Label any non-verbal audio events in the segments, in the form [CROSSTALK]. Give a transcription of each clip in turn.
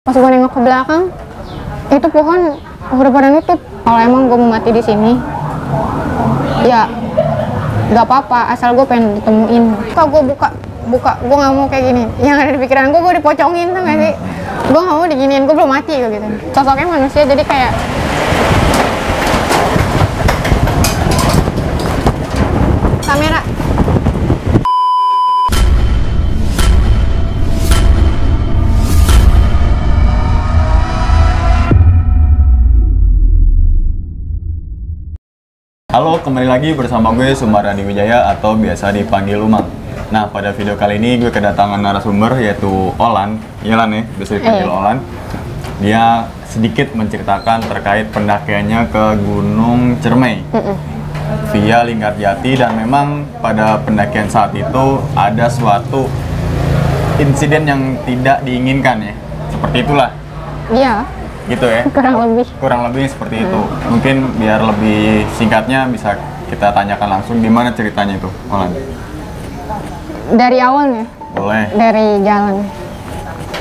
pas gue nengok ke belakang itu pohon udah pada nutup. Kalau emang gue mau mati di sini ya nggak apa-apa asal gue pengen ditemuin. Kok gue buka buka gue nggak mau kayak gini. Yang ada di pikiran gue gue dipocongin tuh gak sih? Gue nggak mau diginiin gue belum mati gitu. Sosoknya manusia jadi kayak kamera Halo, kembali lagi bersama gue Sumar Adi Wijaya atau biasa dipanggil Umang. Nah, pada video kali ini gue kedatangan narasumber yaitu Olan. Iya Lan ya, biasa dipanggil Iya. Olan. Dia sedikit menceritakan terkait pendakiannya ke Gunung Cermai via Linggarjati dan memang pada pendakian saat itu ada suatu insiden yang tidak diinginkan ya. Seperti itulah, iya gitu ya [LAUGHS] kurang lebih kurang lebih seperti itu mungkin biar lebih singkatnya bisa kita tanyakan langsung gimana ceritanya itu Olan dari awalnya boleh dari jalan.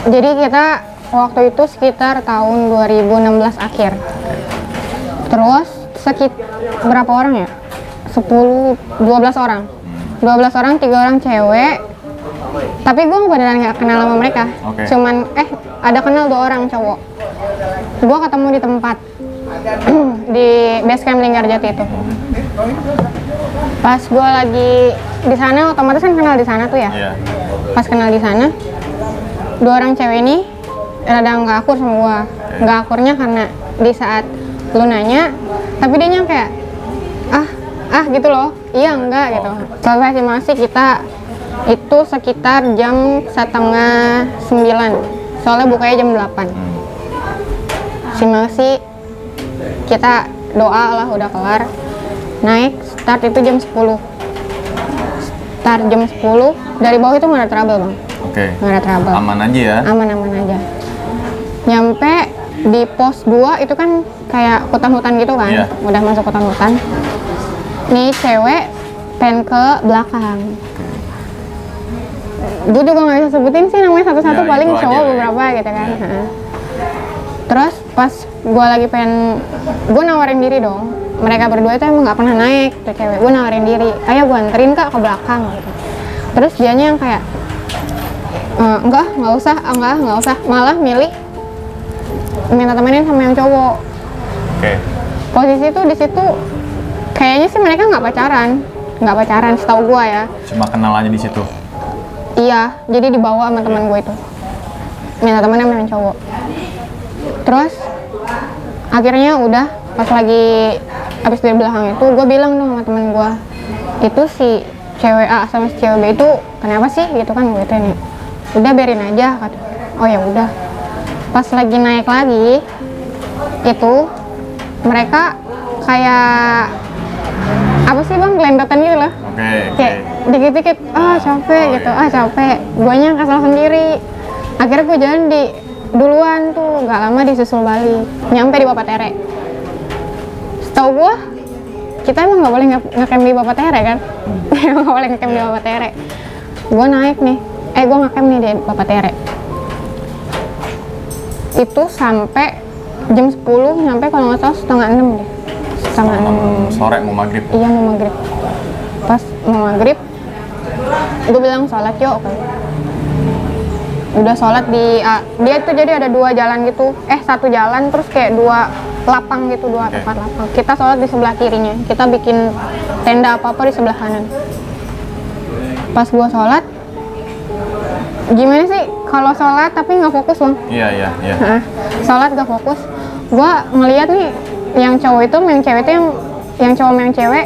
Jadi kita waktu itu sekitar tahun 2016 akhir. Terus sekit berapa orang ya? 10 12 orang. 12 orang, tiga orang cewek. Tapi gue beneran nggak kenal sama mereka. Oke. Cuman eh ada kenal dua orang cowok. Gue ketemu di tempat. [CLEARS THROAT] Di base camp Linggarjati itu. Pas gue lagi di sana otomatis kan kenal di sana tuh ya? Iya. Pas kenal di sana dua orang cewek ini rada nggak akur sama gua. Nggak akurnya karena di saat lu nanya tapi dia yang kayak ah ah gitu loh. Iya enggak gitu. selesai simulasi kita itu sekitar jam setengah sembilan. Soalnya bukanya jam 8 Hmm. Simulasi kita doa lah udah kelar. Naik start itu jam 10 start jam 10 dari bawah itu nggak ada trouble bang. Oke. Nggak ada trouble. Aman aja ya? Aman-aman aja. Nyampe di pos 2 itu kan kayak hutan-hutan gitu kan Iya. udah masuk hutan-hutan. Nih cewek pengen ke belakang. Gue juga nggak bisa sebutin sih namanya satu-satu. Ya, paling aja cowok ya. beberapa gitu kan. Ha. terus pas gue lagi pengen gue nawarin diri dong. Mereka berdua itu emang nggak pernah naik tuh cewek. Gue nawarin diri. Ayo gue anterin kak ke belakang gitu. Terus dianya yang kayak "Eh, enggak nggak usah ah, enggak nggak usah. Malah milih minta temenin sama yang cowok. Oke. Posisi tuh di situ kayaknya sih mereka nggak pacaran. Nggak pacaran setahu gua ya. Cuma kenal aja di situ. Iya jadi dibawa sama teman gue itu. Minta temenin sama yang cowok terus akhirnya udah pas lagi habis dari belakang itu gue bilang dong sama temen gue itu si cewek A sama si cewek B itu kenapa sih? Gitu kan gue ini udah biarin aja kata oh ya udah. Pas lagi naik lagi itu mereka kayak apa sih bang gelendotan gitu loh. Oke oke. Kayak dikit-dikit ah capek Oh, gitu ah capek. Guanya kesal sendiri. Akhirnya gue jalan di duluan tuh nggak lama disusul balik nyampe di Bapak Tere. Setahu gue kita [LAUGHS] emang nggak boleh ngecamp di Bapak Tere kan? Emang nggak boleh ngecamp di Bapak Tere. Gue naik nih. Eh gue ngecamp nih di Bapak Tere. Itu sampai jam 10 sampai kalau nggak salah setengah enam deh. Setengah enam sore mau maghrib. Iya mau maghrib. Pas mau maghrib, gue bilang sholat yuk. kan. Udah sholat di, ah, dia tuh jadi ada dua jalan gitu. Eh satu jalan terus kayak dua lapang gitu, dua Oke. tempat lapang. Kita sholat di sebelah kirinya. Kita bikin tenda apa apa di sebelah kanan. Pas gua sholat, gimana sih kalau sholat tapi nggak fokus bang? iya iya iya sholat gak fokus gua ngeliat nih yang cowok itu yang cewek itu yang yang cowok yang cewek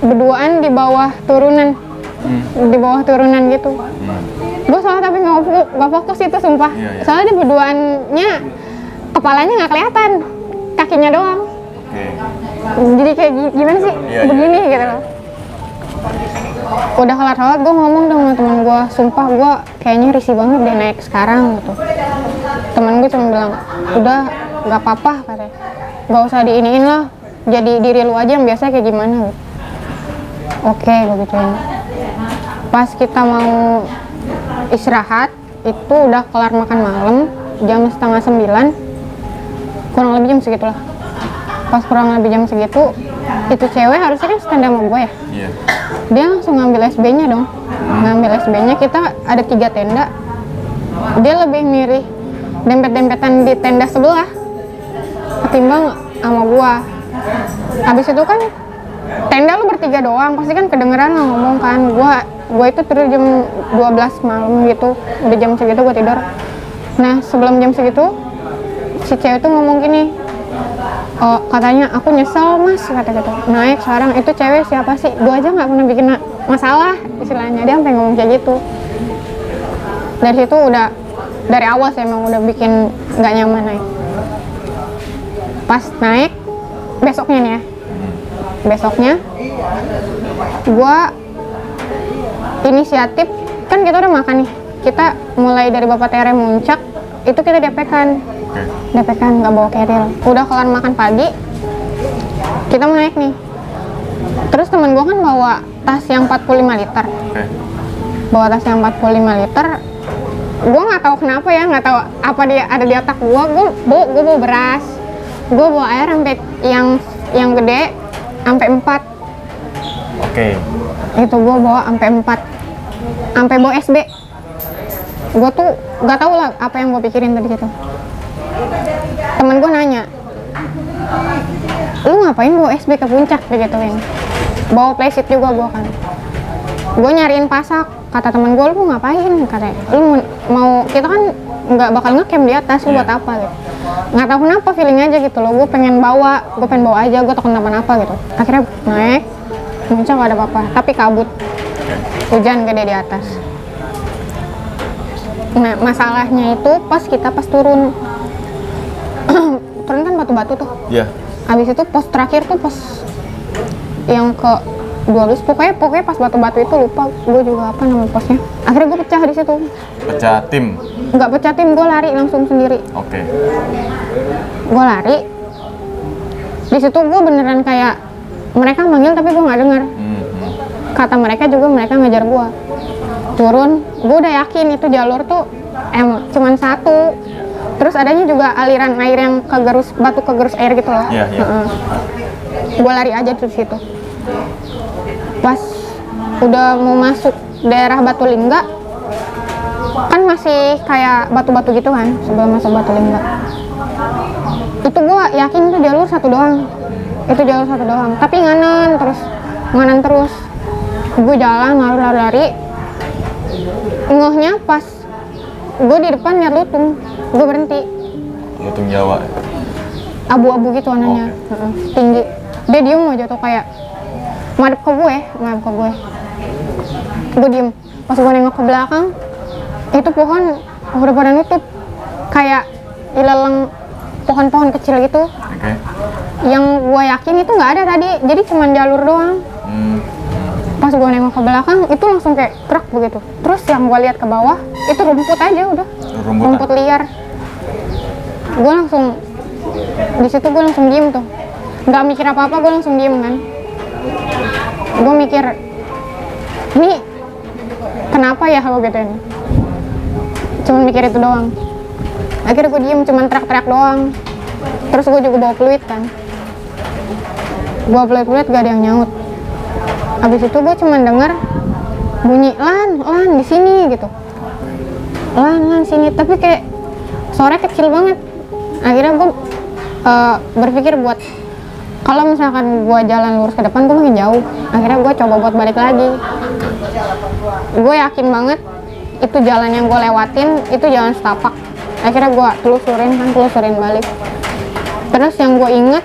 berduaan di bawah turunan Hmm. di bawah turunan gitu Hmm. Gue sholat tapi nggak fokus, nggak fokus itu sumpah. Iya, iya. soalnya di berduaannya kepalanya nggak kelihatan. Kakinya doang. Oke. Jadi kayak gi- gimana sih? Iya, iya. begini gitu. Loh udah kelar sholat gue ngomong dong sama temen gue sumpah gue kayaknya risih banget deh naik sekarang gitu. Temen gue cuma bilang udah nggak apa-apa katanya. Nggak usah diiniin lah. Jadi diri lu aja yang biasa kayak gimana. Gitu oke gue gituin. Pas kita mau istirahat itu udah kelar makan malam jam setengah sembilan. Kurang lebih jam segitulah. Pas kurang lebih jam segitu itu cewek harusnya kan stand sama gue ya? Iya. dia langsung ngambil SB-nya dong. Ngambil SB-nya kita ada tiga tenda. Dia lebih mirih dempet-dempetan di tenda sebelah ketimbang sama gua. Habis itu kan tenda lu bertiga doang pasti kan kedengeran ngomong kan. Gua gua itu tidur jam 12 malam gitu udah jam segitu gua tidur. Nah sebelum jam segitu si cewek tuh ngomong gini oh katanya aku nyesel mas kata gitu naik sekarang itu cewek siapa sih? Gua aja nggak pernah bikin ma- masalah istilahnya. Dia sampai ngomong kayak gitu. Dari situ udah dari awal sih emang udah bikin nggak nyaman naik. Pas naik besoknya nih ya. Besoknya gua inisiatif. Kan kita udah makan nih. Kita mulai dari bapak tere muncak itu kita DP-kan Oke. DP-kan nggak bawa keril. Udah kelar makan pagi kita mau naik nih. Terus temen gua kan bawa tas yang 45 liter. Bawa tas yang 45 liter. Gue nggak tahu kenapa ya nggak tahu apa dia ada di otak gue gue bawa gue bawa beras. Gue bawa air sampai yang yang gede sampai 4 Oke. Itu gue bawa sampai 4 sampai bawa SB gue tuh nggak tahu lah apa yang gue pikirin tadi situ. Temen gue nanya lu ngapain bawa SB ke puncak? begituin bawa playset juga gue kan. Gue nyariin pasak. Kata temen gue lu ngapain? Katanya lu mau- kita kan nggak bakal ngecamp di atas lu Iya. buat apa? Gitu nggak tahu kenapa feeling aja gitu loh. Gue pengen bawa gue pengen bawa aja gue takut kenapa-napa gitu. Akhirnya naik muncul gak ada apa-apa tapi kabut. Hujan gede di atas. Nah masalahnya itu pas kita pas turun. [CLEARS THROAT] Turun kan batu-batu tuh. Iya. habis itu pos terakhir tuh pos yang ke 12 pokoknya pokoknya pas batu-batu itu lupa gue juga apa nama posnya. Akhirnya gue pecah di situ. Pecah tim. nggak pecah tim gue lari langsung sendiri. Oke. gue lari. Di situ gue beneran kayak mereka manggil tapi gue nggak denger. Hmm, kata mereka juga mereka ngejar gue turun gue udah yakin itu jalur tuh em cuman satu. Terus adanya juga aliran air yang ke gerus batu ke gerus air gitu loh. Iya, iya. gue lari aja di situ. Pas udah mau masuk daerah Batu Lingga kan masih kayak batu-batu gitu kan sebelum masuk Batu Lingga. Itu gue yakin itu jalur satu doang itu jalur satu doang. Tapi nganan terus. Nganan terus. Gue jalan lari-lari. Ngehnya pas gue di depan liat lutung. Gue berhenti. Lutung Jawa. abu-abu gitu warnanya Heeh, tinggi. Dia diem aja tuh kayak madep ke gue madep ke gue. Gue diem. Pas gue nengok ke belakang itu pohon udah pada nutup. Kayak ilalang pohon-pohon kecil gitu. Yang gue yakin itu nggak ada tadi. Jadi cuma jalur doang. Hmm. pas gue nengok ke belakang itu langsung kayak krek begitu. Terus yang gue lihat ke bawah itu rumput aja udah. Rumputan. rumput liar. Gue langsung di situ gue langsung diem tuh. Nggak mikir apa apa gue langsung diem kan. Gue mikir ini kenapa ya gue gitu ini? Cuman mikir itu doang. Akhirnya gue diem cuman teriak-teriak doang. Terus gue juga bawa peluit kan bawa peluit-peluit gak ada yang nyaut. Habis itu gue cuman denger bunyi lan lan di sini gitu. Lan lan sini. Tapi kayak suara kecil banget. Akhirnya gue eh, berpikir buat kalau misalkan gue jalan lurus ke depan gue makin jauh. Akhirnya gue coba buat balik lagi. Gue yakin banget itu jalan yang gue lewatin itu jalan setapak. Akhirnya gue telusurin kan telusurin balik. Terus yang gue inget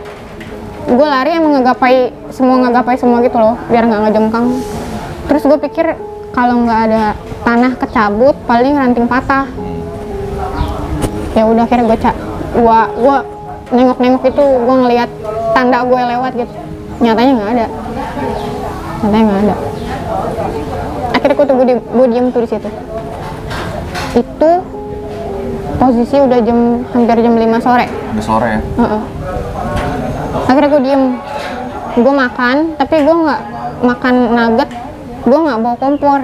gue lari emang ngegapai semua ngegapai semua gitu loh biar nggak ngejengkang. Terus gue pikir kalau nggak ada tanah kecabut paling ranting patah. Ya udah akhirnya gue cak gue gue nengok nengok itu gue ngelihat tanda gue lewat gitu. Nyatanya nggak ada. Nyatanya nggak ada. Akhirnya gue tuh gue, di- gue diem tuh di situ. Itu posisi udah jam hampir jam 5 sore. Udah sore ya. Heeh. Akhirnya gue diem. Gue makan tapi gue nggak makan nugget. Gue nggak bawa kompor.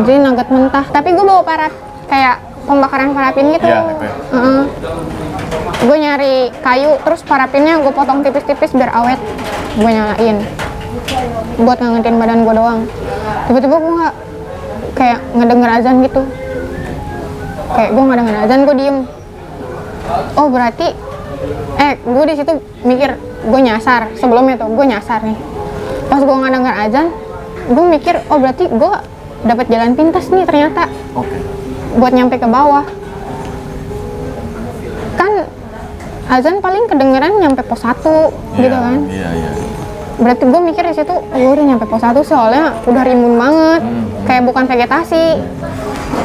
Jadi nugget mentah. Tapi gue bawa parat kayak pembakaran parafin gitu. Iya, itu ya. gue nyari kayu terus parafinnya gue potong tipis-tipis biar awet. Gue nyalain. Buat ngangetin badan gue doang. Tiba-tiba gue nggak kayak ngedenger azan gitu. Kayak gue nggak denger azan gue diem. Oh berarti eh gue di situ mikir gue nyasar. Sebelumnya tuh gue nyasar nih. Pas gue nggak denger azan gue mikir oh berarti gue dapat jalan pintas nih ternyata. Oke. buat nyampe ke bawah. Kan azan paling kedengeran nyampe pos 1 gitu Iya, kan? Iya, iya. berarti gue mikir di situ oh, udah nyampe pos 1 soalnya udah rimbun banget. Hmm. kayak bukan vegetasi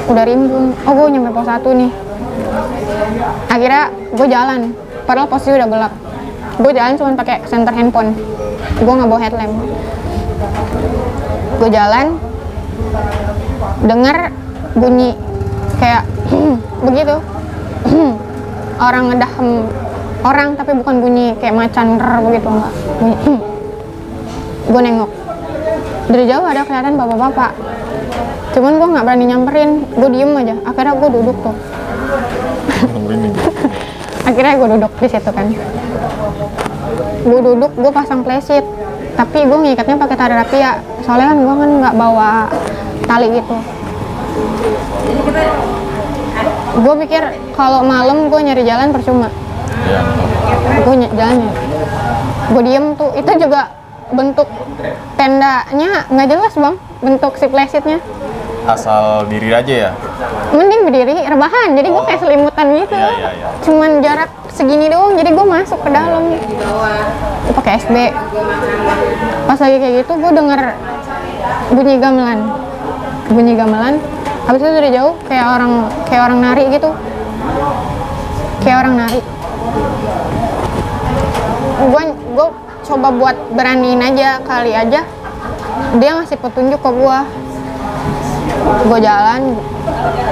udah rimbun. Oh gue nyampe pos 1 nih. Akhirnya gue jalan padahal posisi udah gelap gue jalan cuma pakai center handphone. Gue nggak bawa headlamp. Gue jalan denger bunyi kayak [CLEARS THROAT] begitu. [CLEARS THROAT] Orang ngedahem. Orang tapi bukan bunyi kayak macan rer begitu enggak bunyi [CLEARS THROAT] gue nengok. Dari jauh ada kelihatan bapak-bapak. Cuman gue nggak berani nyamperin. Gue diem aja. Akhirnya gue duduk tuh. [LAUGHS] Akhirnya gue duduk di situ kan gue duduk gue pasang playset. Tapi gue ngikatnya pakai tali rapia. Soalnya kan gue kan nggak bawa tali gitu. Gue pikir kalau malam gue nyari jalan percuma. Iya. gue ny- jalannya gue diem tuh. Itu juga bentuk tendanya nggak jelas bang. Bentuk si playsetnya Asal diri aja ya. mending berdiri rebahan. Jadi gue kayak selimutan gitu. Iya, iya, iya. cuman jarak segini doang jadi gue masuk ke dalam. Gue pakai SB pas lagi kayak gitu gue denger bunyi gamelan. Bunyi gamelan. Habis itu dari jauh kayak orang kayak orang nari gitu. Kayak orang nari. Gue gue coba buat beraniin aja kali aja. Dia ngasih petunjuk ke gue gue jalan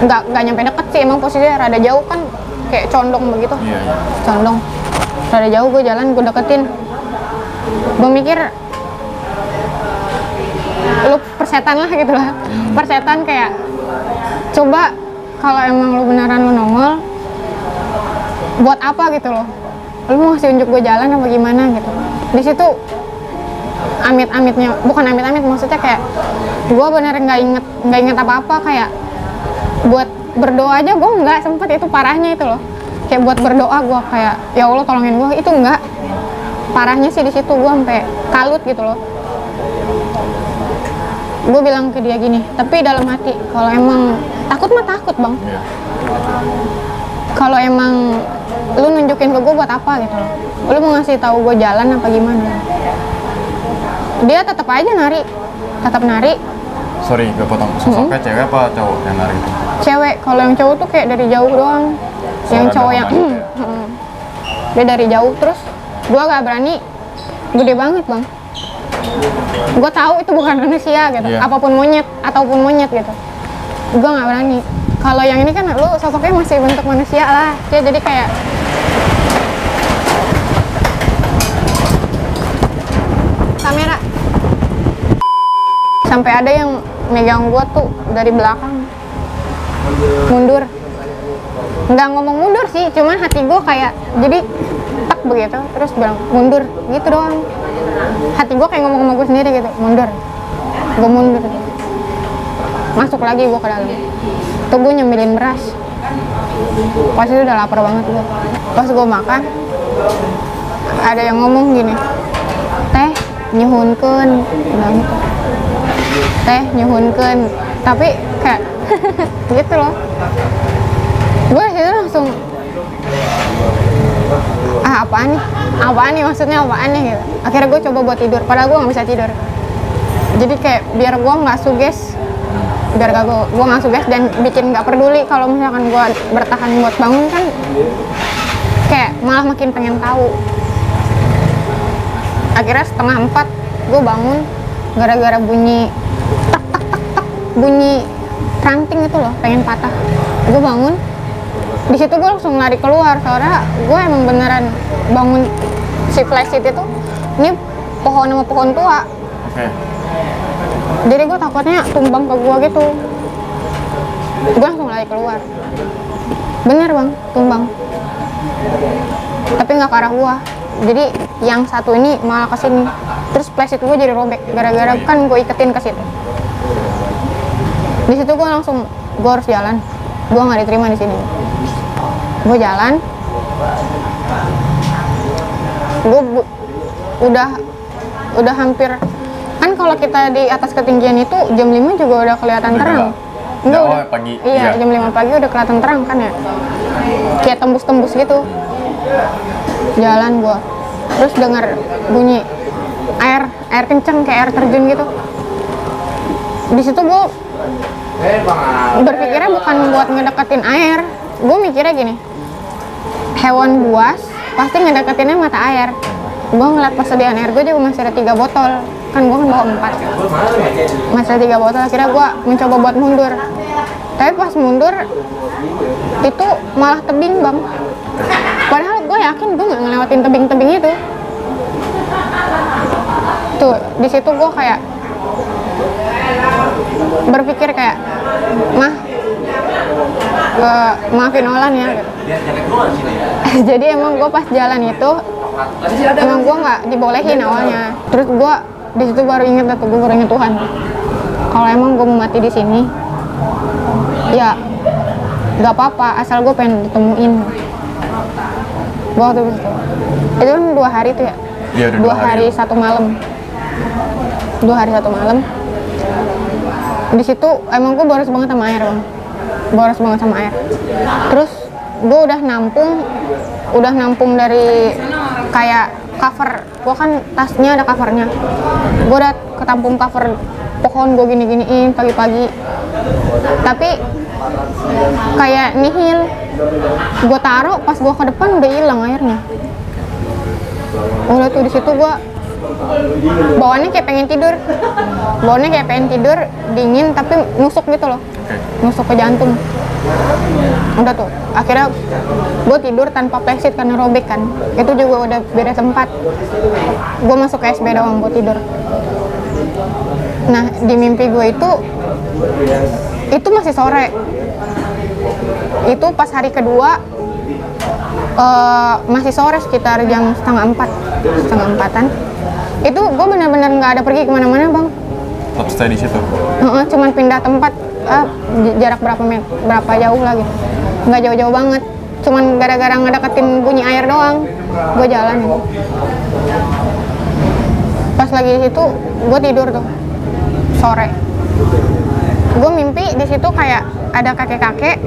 nggak nggak nyampe deket sih emang posisinya rada jauh kan kayak condong begitu. Iya, iya. condong. Rada jauh gue jalan gue deketin. Gue mikir lu persetan lah gitu lah. Persetan kayak coba kalau emang lu beneran lu nongol buat apa gitu loh? Lu mau ngasih unjuk gue jalan apa gimana gitu. Di situ amit-amitnya bukan amit-amit maksudnya kayak gue bener nggak inget nggak inget apa-apa kayak buat berdoa aja gue nggak sempet itu parahnya itu loh. Kayak buat berdoa gue kayak ya Allah tolongin gue itu enggak parahnya sih di situ gue sampai kalut gitu loh. Gue bilang ke dia gini tapi dalam hati kalau emang takut mah takut bang. Iya. kalau emang lu nunjukin ke gue buat apa gitu loh. Lu mau ngasih tahu gue jalan apa gimana? Dia tetap aja nari tetap nari Sorry, gue potong. Sosoknya cewek apa cowok yang nari itu? cewek kalau yang cowok tuh kayak dari jauh doang yang Suara cowok yang gitu ya? Mm. dia dari jauh terus gue gak berani gede banget bang gue tahu itu bukan [LAUGHS] manusia gitu Iya. apa pun monyet ataupun monyet gitu gue nggak berani kalau yang ini kan lu sosoknya masih bentuk manusia lah dia jadi kayak kamera sampai ada yang megang gua tuh dari belakang. Mundur. Nggak ngomong mundur sih cuman hati gua kayak jadi tak begitu terus bilang mundur gitu doang. Hati gua kayak ngomong sama gua sendiri gitu mundur. Gua mundur. Masuk lagi gua ke dalam. Tuh gua nyemilin beras. Pas itu udah lapar banget gua. Pas gua makan ada yang ngomong gini teh nyuhunkeun. Bilang gitu teh nyuhunkeun. Tapi kayak [LAUGHS] gitu loh. Gue situ langsung ah apaan nih? Apaan nih? Maksudnya apaan nih? Gitu. Akhirnya gue coba buat tidur padahal gue nggak bisa tidur. Jadi kayak biar gue nggak suges biar gak gue gue nggak suges dan bikin nggak peduli kalau misalkan gue bertahan buat bangun kan kayak malah makin pengen tahu. Akhirnya setengah empat gue bangun gara-gara bunyi bunyi ranting itu loh pengen patah. Gue bangun di situ gue langsung lari keluar soalnya gue emang beneran bangun si flash itu ini pohon sama pohon tua. Oke. jadi gue takutnya tumbang ke gue gitu. Gue langsung lari keluar. Bener bang tumbang. Tapi nggak ke arah gua. Jadi yang satu ini malah ke sini. Terus plastik gue jadi robek gara-gara kan gue iketin ke situ di situ gue langsung gue harus jalan. Gue nggak diterima di sini. Gue jalan. Gue bu- udah udah hampir kan kalau kita di atas ketinggian itu jam 5 juga udah kelihatan Udah terang. Enggak, Oh, udah pagi, iya iya. jam 5 pagi udah kelihatan terang kan ya? Kayak tembus-tembus gitu. Jalan gua. Terus dengar bunyi air air kenceng kayak air terjun gitu. Di situ gua berpikirnya bukan buat ngedeketin air. Gue mikirnya gini. Hewan buas pasti ngedeketinnya mata air. Gue ngeliat persediaan air gue juga masih ada tiga botol. Kan gue kan bawa empat. Masih ada tiga botol akhirnya gue mencoba buat mundur. Tapi pas mundur itu malah tebing bang. Padahal gue yakin gue nggak ngelewatin tebing-tebing itu. Tuh di situ gue kayak berpikir kayak mah eh, maafin Olan ya. Gitu. [LAUGHS] jadi emang gue pas jalan itu emang gue nggak dibolehin awalnya. Terus gue di situ baru inget atau gue baru inget Tuhan. Kalau emang gue mau mati di sini ya nggak apa-apa asal gue pengen ditemuin. Gue waktu itu itu kan dua hari tuh ya? Iya, udah dua hari satu malam. Dua hari satu malam di situ emang gue boros banget sama air bang boros banget sama air. Terus gue udah nampung udah nampung dari kayak cover. Gue kan tasnya ada covernya. Gue udah ketampung cover pohon gue gini giniin pagi-pagi. Tapi kayak nihil. Gue taruh pas gue ke depan udah hilang airnya. Udah tuh di situ gue bawaannya kayak pengen tidur. Bawaannya kayak pengen tidur dingin tapi nusuk gitu loh. Nusuk ke jantung. Udah tuh akhirnya gue tidur tanpa plexit karena robek kan. Itu juga udah beda tempat gue masuk ke SB doang buat tidur. Nah di mimpi gue itu itu masih sore. Itu pas hari kedua eh, masih sore sekitar jam setengah empat. Setengah empatan itu gue benar-benar nggak ada pergi ke mana-mana bang. Tetap stay di situ. Heeh, cuman pindah tempat j- jarak berapa met berapa jauh lah gitu nggak jauh-jauh banget cuman gara-gara ngedeketin bunyi air doang gue jalan. Pas lagi di situ gue tidur tuh sore. Gue mimpi di situ kayak ada kakek-kakek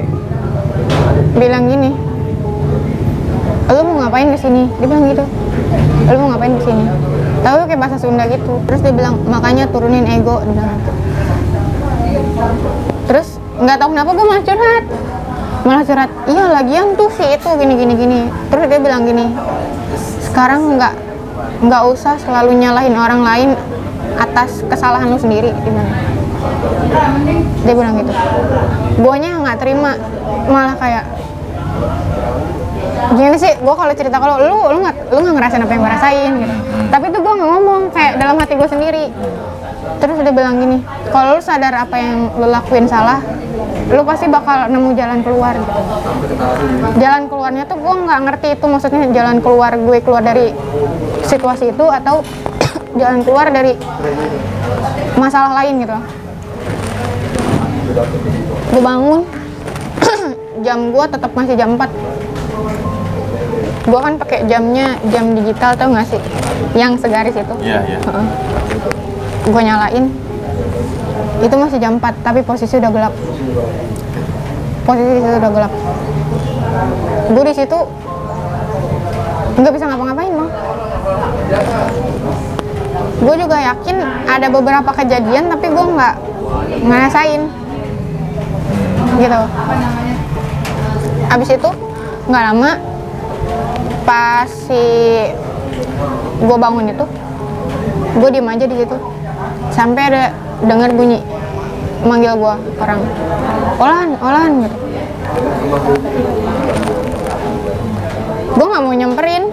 bilang gini lu mau ngapain di sini dia bilang gitu lu mau ngapain di sini tahu kayak bahasa Sunda gitu. Terus dia bilang makanya turunin ego. Gitu. terus nggak tahu kenapa gue malah curhat. Malah curhat iya lagian tuh si itu gini gini gini. Terus dia bilang gini sekarang nggak nggak usah selalu nyalahin orang lain atas kesalahan lu sendiri. Bilang. Dia bilang gitu. Guanya nggak terima. Malah kayak gimana sih? Gue kalau cerita kalau lu lu nggak lu nggak ngerasain apa yang gue rasain gitu. Tapi itu gue nggak ngomong kayak dalam hati gue sendiri. Terus dia bilang gini kalau lu sadar apa yang lu lakuin salah lu pasti bakal nemu jalan keluar. Gitu jalan keluarnya tuh gue nggak ngerti itu maksudnya jalan keluar gue keluar dari situasi itu atau [COUGHS] jalan keluar dari masalah lain gitu. Gue bangun [COUGHS] jam gue tetap masih jam 4 gue kan pakai jamnya jam digital tau gak sih? Yang segaris itu. Iya, iya. gue nyalain. Itu masih jam 4 tapi posisi udah gelap. Posisi itu udah gelap. Gue di situ nggak bisa ngapa-ngapain bang. Gue juga yakin ada beberapa kejadian tapi gue nggak ngerasain. Gitu. Abis itu nggak lama pas si gue bangun itu gue diem aja di situ. Sampai ada dengar bunyi manggil gue orang olan olan gitu. Gue nggak mau nyamperin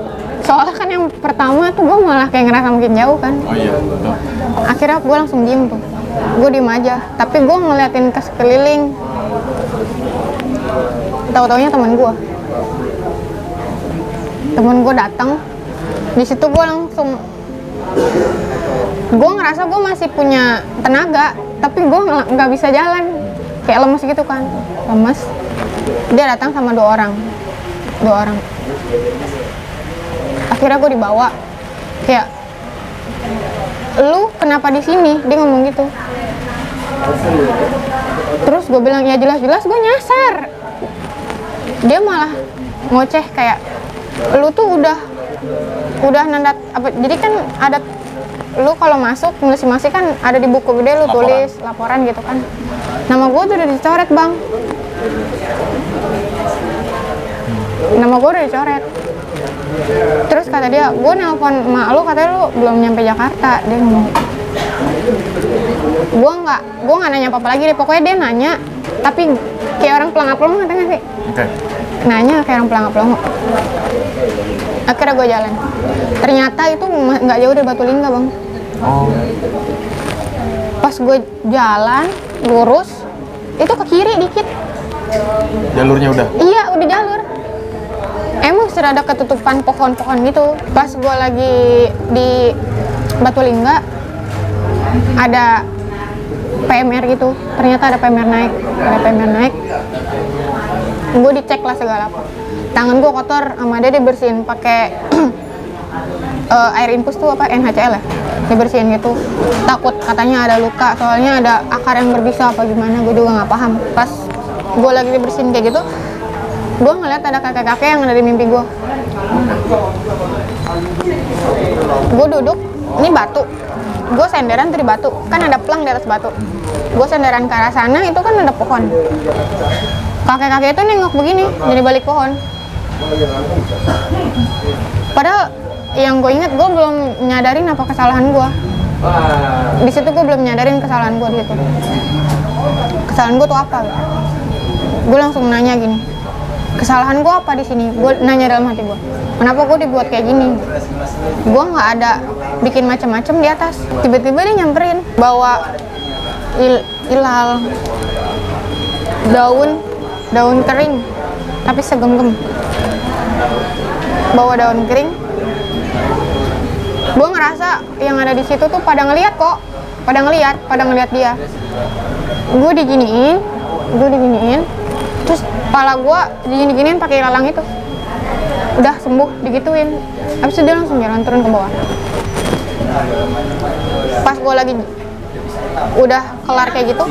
soalnya kan yang pertama tuh gue malah kayak ngerasa makin jauh kan. Oh iya, betul. akhirnya gue langsung diem tuh. Gue diem aja tapi gue ngeliatin ke sekeliling. Tahu taunya teman gue temen gue datang di situ gue langsung gue ngerasa gue masih punya tenaga tapi gue nggak bisa jalan. Kayak lemes gitu kan. Lemes. Dia datang sama dua orang. Dua orang. Akhirnya gue dibawa. Kayak lu kenapa di sini? Dia ngomong gitu. Terus gue bilang ya jelas-jelas gue nyasar. Dia malah ngoceh kayak lu tuh udah udah nandat apa jadi kan ada lu kalau masuk simulasi kan ada di buku gede lu Laporan. tulis laporan gitu kan. Nama gue tuh udah dicoret bang. Nama gue udah dicoret. Terus kata dia gue nelpon emak lu katanya lu belum nyampe Jakarta. Dia ngomong gue nggak gue nggak nanya apa apa lagi deh. Pokoknya dia nanya tapi kayak orang pelangap pelongo ngerti nggak sih? Oke. Nanya kayak orang pelangap pelongo akhirnya gue jalan. Ternyata itu nggak jauh dari Batu Lingga bang. Oh. pas gue jalan lurus itu ke kiri dikit. Jalurnya udah. iya udah jalur. Emang sudah ada ketutupan pohon-pohon gitu. Pas gue lagi di Batu Lingga ada PMR gitu. Ternyata ada PMR naik ada PMR naik gue dicek lah segala apa. Tangan gue kotor sama dia dibersihin pakai [CLEARS THROAT] eh, air infus tuh apa NHCl ya? Dibersihin gitu. Takut katanya ada luka soalnya ada akar yang berbisa apa gimana gue juga nggak paham. Pas gue lagi dibersihin kayak gitu gue ngeliat ada kakek-kakek yang ada di mimpi gue gue duduk ini batu. Gue senderan di batu. Kan ada pelang di atas batu. Gue senderan ke arah sana itu kan ada pohon kakek-kakek itu nengok begini dari balik pohon. Padahal yang gue inget gue belum nyadarin apa kesalahan gue di situ gue belum nyadarin kesalahan gue di situ. Kesalahan gue tuh apa? Gitu. gue langsung nanya gini kesalahan gue apa di sini? Gue nanya dalam hati gue kenapa gue dibuat kayak gini? Gue nggak ada bikin macam-macam di atas. Tiba-tiba dia nyamperin bawa il ilal daun daun kering tapi segenggam. Bawa daun kering. Gue ngerasa yang ada di situ tuh pada ngeliat kok pada ngeliat pada ngeliat dia. Gue diginiin gue diginiin terus kepala gue digini-giniin pakai lalang itu. Udah sembuh digituin. Habis itu dia langsung jalan turun ke bawah. Pas gue lagi udah kelar kayak gitu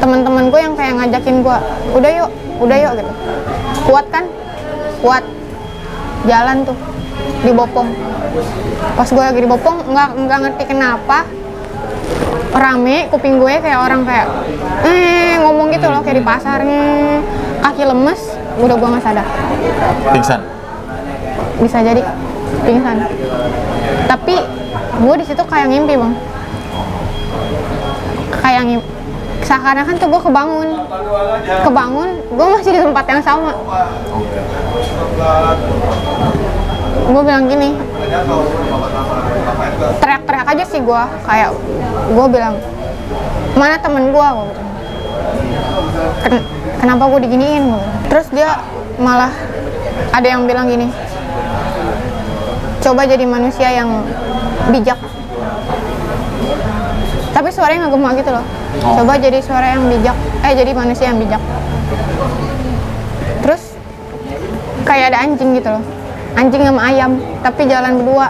teman-teman gue yang kayak ngajakin gue udah yuk udah yuk gitu. Kuat kan? Kuat. Jalan tuh di Bopong. Pas gue lagi di Bopong nggak nggak ngerti kenapa rame kuping gue kayak orang kayak eh ngomong gitu loh kayak di pasarnya kaki lemes udah gue nggak sadar. Pingsan. bisa jadi pingsan. Tapi gue di situ kayak ngimpi bang kayak ngimpi seakan-akan tuh gue kebangun. Kebangun gue masih di tempat yang sama. Gue bilang gini teriak-teriak aja sih gue kayak gue bilang mana temen gue "Ken- kenapa gue diginiin? bilang. terus dia malah ada yang bilang gini coba jadi manusia yang bijak tapi suaranya nggak gemak gitu loh. Oh. coba jadi suara yang bijak. Eh jadi manusia yang bijak. Terus kayak ada anjing gitu loh. Anjing sama ayam tapi jalan berdua.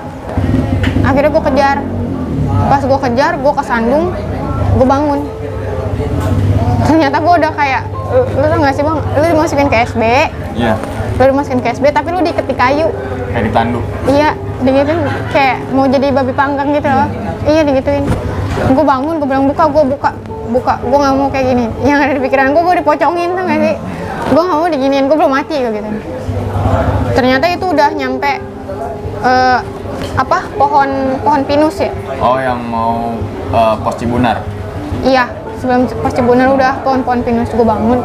Akhirnya gue kejar. Pas gue kejar gue kesandung gue bangun. Ternyata gue udah kayak lu, lu tau gak sih bang? Lu dimasukin ke SB Iya. lu dimasukin ke SB tapi lu diikat di kayu. Kayak ditandu. Iya, digituin. Kayak mau jadi babi panggang gitu loh. Iya digituin. Gue bangun, gue bilang buka, gue buka, buka. Gue nggak mau kayak gini. Yang ada di pikiran gue, gue dipocongin tuh gak sih? Gue nggak mau diginiin, gue belum mati kayak gitu. Ternyata itu udah nyampe eh, apa pohon pohon pinus ya? Oh, yang mau eh, pos Cibunar. Iya, sebelum pas Cibunar udah pohon-pohon pinus gue bangun.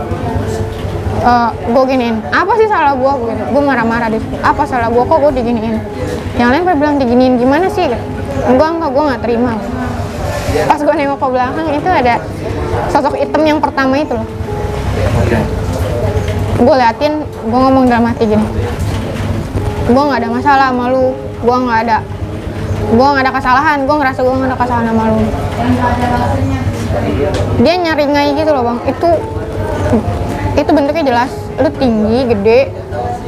Eh, gue giniin, apa sih salah gue? Gitu. Gue marah-marah di situ. Apa salah gue kok gue diginiin? Yang lain pada bilang diginiin gimana sih? Enggak enggak, gue nggak terima. Pas gue nengok ke belakang itu ada sosok hitam yang pertama itu loh. Oke. gue liatin gue ngomong dalam hati gini. Gue nggak ada masalah sama lu gue nggak ada gue nggak ada kesalahan gue ngerasa gue nggak ada kesalahan sama lu. Dia nyaringai gitu loh bang. Itu itu bentuknya jelas. Lu tinggi gede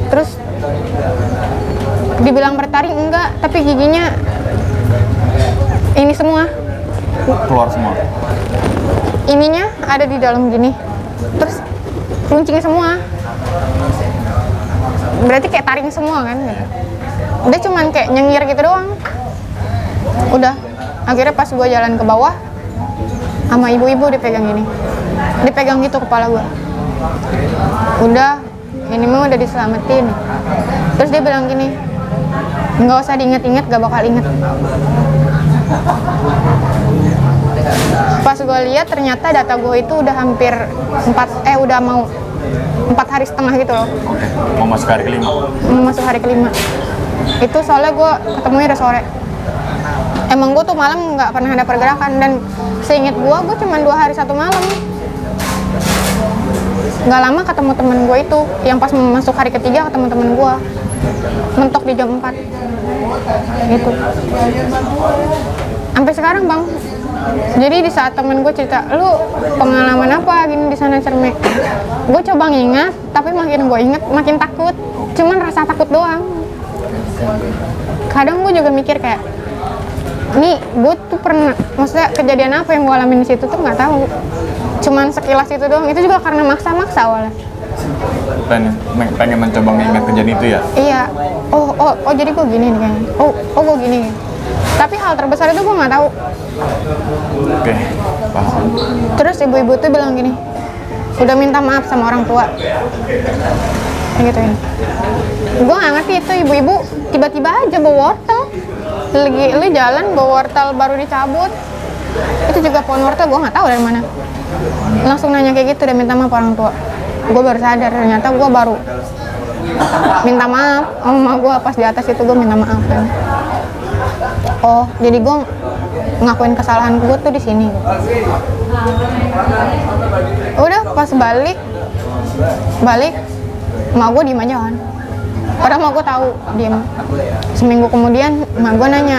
terus dibilang bertaring enggak. Tapi giginya ini semua keluar semua. Ininya ada di dalam gini. Terus runcingnya semua. Berarti kayak taring semua kan? Udah cuman kayak nyengir gitu doang. Udah. Akhirnya pas gue jalan ke bawah sama ibu-ibu dipegang gini dipegang gitu kepala gue udah. Ini mah udah diselamatin. Terus dia bilang gini nggak usah diinget-inget gak bakal inget pas gue lihat ternyata data gue itu udah hampir empat eh udah mau empat hari setengah gitu loh. Oke mau masuk hari kelima? Mau masuk hari kelima. Itu soalnya gue ketemunya udah sore. Emang gue tuh malam nggak pernah ada pergerakan dan seinget gue gue cuma dua hari satu malam. Nggak lama ketemu temen gue itu yang pas mau masuk hari ketiga ketemu temen gue mentok di jam 4 gitu. Sampai sekarang bang jadi di saat temen gue cerita lu pengalaman apa gini di sana cermek gue coba ngingat tapi makin gue inget makin takut. Cuman rasa takut doang. Kadang gue juga mikir kayak nih gue tuh pernah maksudnya kejadian apa yang gue alamin di situ tuh nggak tahu. Cuman sekilas itu doang. Itu juga karena maksa-maksa awalnya. Pengen, pengen mencoba mengingat kejadian itu ya? Iya. Oh oh oh jadi gue gini nih kayaknya oh oh gue gini tapi hal terbesar itu gue nggak tahu. Oke paham. Terus ibu-ibu tuh bilang gini udah minta maaf sama orang tua. Kayak gitu ini gue nggak ngerti itu ibu-ibu tiba-tiba aja bawa wortel. Lagi lu jalan bawa wortel baru dicabut. Itu juga pohon wortel gue nggak tahu dari mana. Langsung nanya kayak gitu dan minta maaf orang tua. Gue baru sadar ternyata gue baru minta maaf sama gue pas di atas itu gue minta maaf. kan oh jadi gue ngakuin kesalahan gue tuh di sini. Udah pas balik balik emak gue diem aja kan. Padahal emak gue tahu diem. Seminggu kemudian emak gue nanya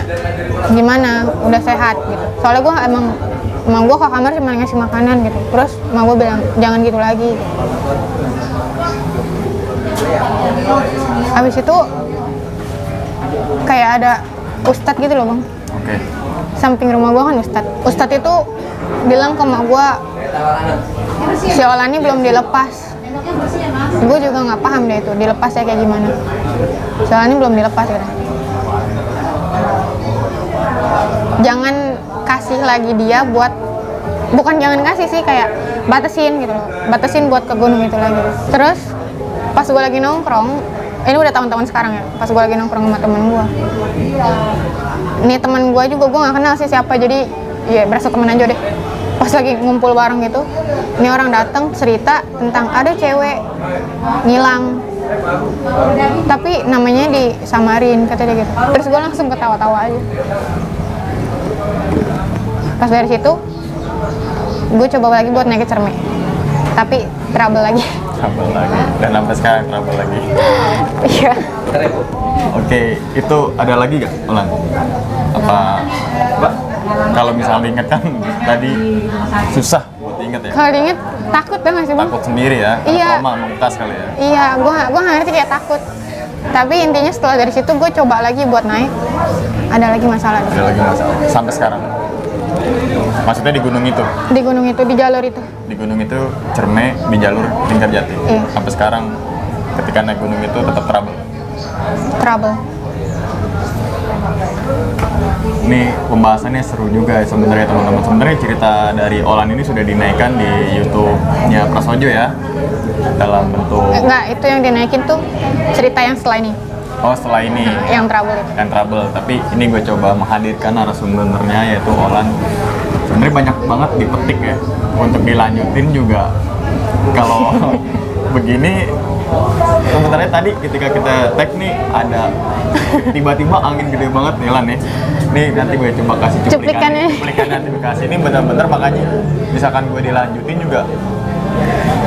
gimana? Udah sehat? Gitu. Soalnya gue emang emak gue ke kamar cuma ngasih makanan gitu. Terus emak gue bilang jangan gitu lagi. Habis itu kayak ada ustadz gitu loh bang. Oke. Samping rumah gua kan ustadz. Ustadz itu bilang ke emak gua si Ola ini belum dilepas. Gue juga nggak paham deh itu dilepasnya kayak gimana. Si Ola ini belum dilepas gitu jangan kasih lagi dia buat bukan jangan kasih sih kayak batasin gitu loh batasin buat ke gunung itu lagi. Terus pas gue lagi nongkrong ini udah tahun-tahun sekarang ya? Pas gue lagi nongkrong sama temen gue ini teman gue juga gue nggak kenal sih siapa jadi ya berasa temen aja deh. Pas lagi ngumpul bareng gitu ini orang datang cerita tentang ada cewek ngilang. Tapi namanya disamarin kata dia gitu. Terus gue langsung ketawa-tawa aja. Pas dari situ gue coba lagi buat naik ke cermek tapi trouble lagi trouble lagi. Dan sampai sekarang trouble lagi. Iya. Oke itu ada lagi gak ulang apa kalau misalnya inget kan tadi susah buat inget ya? Kalau diinget takut banget sih bang takut sendiri ya? Iya. trauma membekas kali ya? Iya gue gue nggak ngerti kayak takut. Tapi intinya setelah dari situ gue coba lagi buat naik. Ada lagi masalah ada lagi masalah. Sampai sekarang maksudnya di gunung itu di gunung itu di jalur itu di gunung itu cerme di jalur Linggarjati Iya. sampai sekarang ketika naik gunung itu tetap trouble trouble Ini pembahasannya seru juga ya sebenarnya teman-teman. Sebenarnya cerita dari Olan ini sudah dinaikkan di YouTube-nya Prasojo ya dalam bentuk Eh, enggak itu yang dinaikin tuh cerita yang setelah ini oh setelah ini yang trouble itu yang trouble. Tapi ini gue coba menghadirkan narasumbernya yaitu Olan. Sebenarnya banyak banget dipetik ya untuk dilanjutin juga. Kalau [LAUGHS] begini sebenarnya tadi ketika kita tag nih ada tiba-tiba angin gede banget nih Lan ya. Nih nanti gue coba kasih. Cuplikannya. Cuplikannya nanti gue kasih. Ini benar-benar makanya misalkan gue dilanjutin juga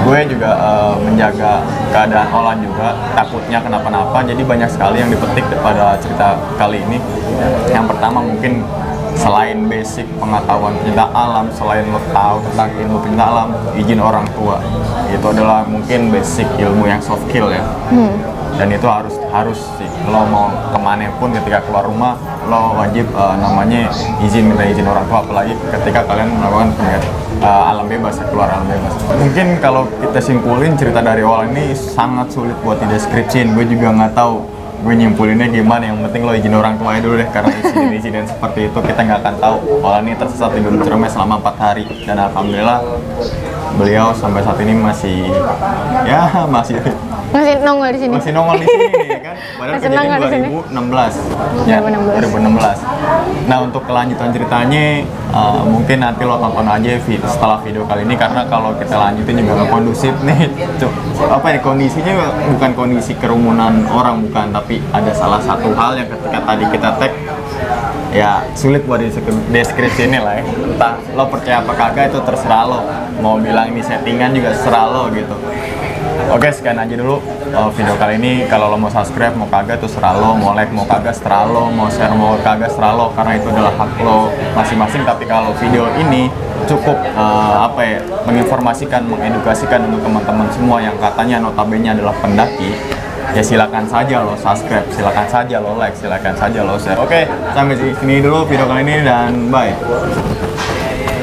gue juga eh, menjaga keadaan Olan juga takutnya kenapa-napa jadi banyak sekali yang dipetik pada cerita kali ini yang pertama mungkin selain basic pengetahuan penyinta alam selain lo tahu tentang ilmu penyinta alam izin orang tua. Itu adalah mungkin basic ilmu yang soft skill ya. Dan itu harus harus sih. Lo mau ke mana pun ketika keluar rumah lo wajib eh, namanya izin minta izin orang tua. Apalagi ketika kalian melakukan eh, alam bebas keluar alam bebas. Mungkin kalau kita simpulin cerita dari awal ini sangat sulit buat dideskripsiin. Gue juga nggak tahu gue nyimpulinnya gimana? Yang penting lo izin orang tuanya dulu deh karena insiden-insiden seperti itu kita nggak akan tahu. Ola ini tersesat di Gunung Ciremai selama empat hari. Dan alhamdulillah beliau sampai saat ini masih ya [LAUGHS] masih Masih nongol di sini. masih nongol di sini nih [LAUGHS] kan padahal Masih kejadian nongol di sini. 2016 ya 2016 2016. nah untuk kelanjutan ceritanya uh, mungkin nanti lo tonton aja vi- setelah video kali ini karena kalau kita lanjutin juga nggak kondusif nih [LAUGHS] Cuk, apa ya kondisinya bukan kondisi kerumunan orang bukan tapi ada salah satu hal yang ketika tadi kita tag ya sulit buat deskripsi ini lah ya. Entah lo percaya apa kagak itu terserah lo. Mau bilang ini settingan juga serah lo gitu. Oke, sekian aja dulu uh, video kali ini. Kalau lo mau subscribe, mau kagak itu serah lo, mau like, mau kagak serah lo, mau share, mau kagak serah lo, karena itu adalah hak lo masing-masing. Tapi kalau video ini cukup uh, apa ya, menginformasikan, mengedukasikan untuk teman-teman semua yang katanya notabene adalah pendaki, ya silakan saja lo subscribe, silakan saja lo like, silakan saja lo share. Oke, sampai sini dulu video kali ini dan bye.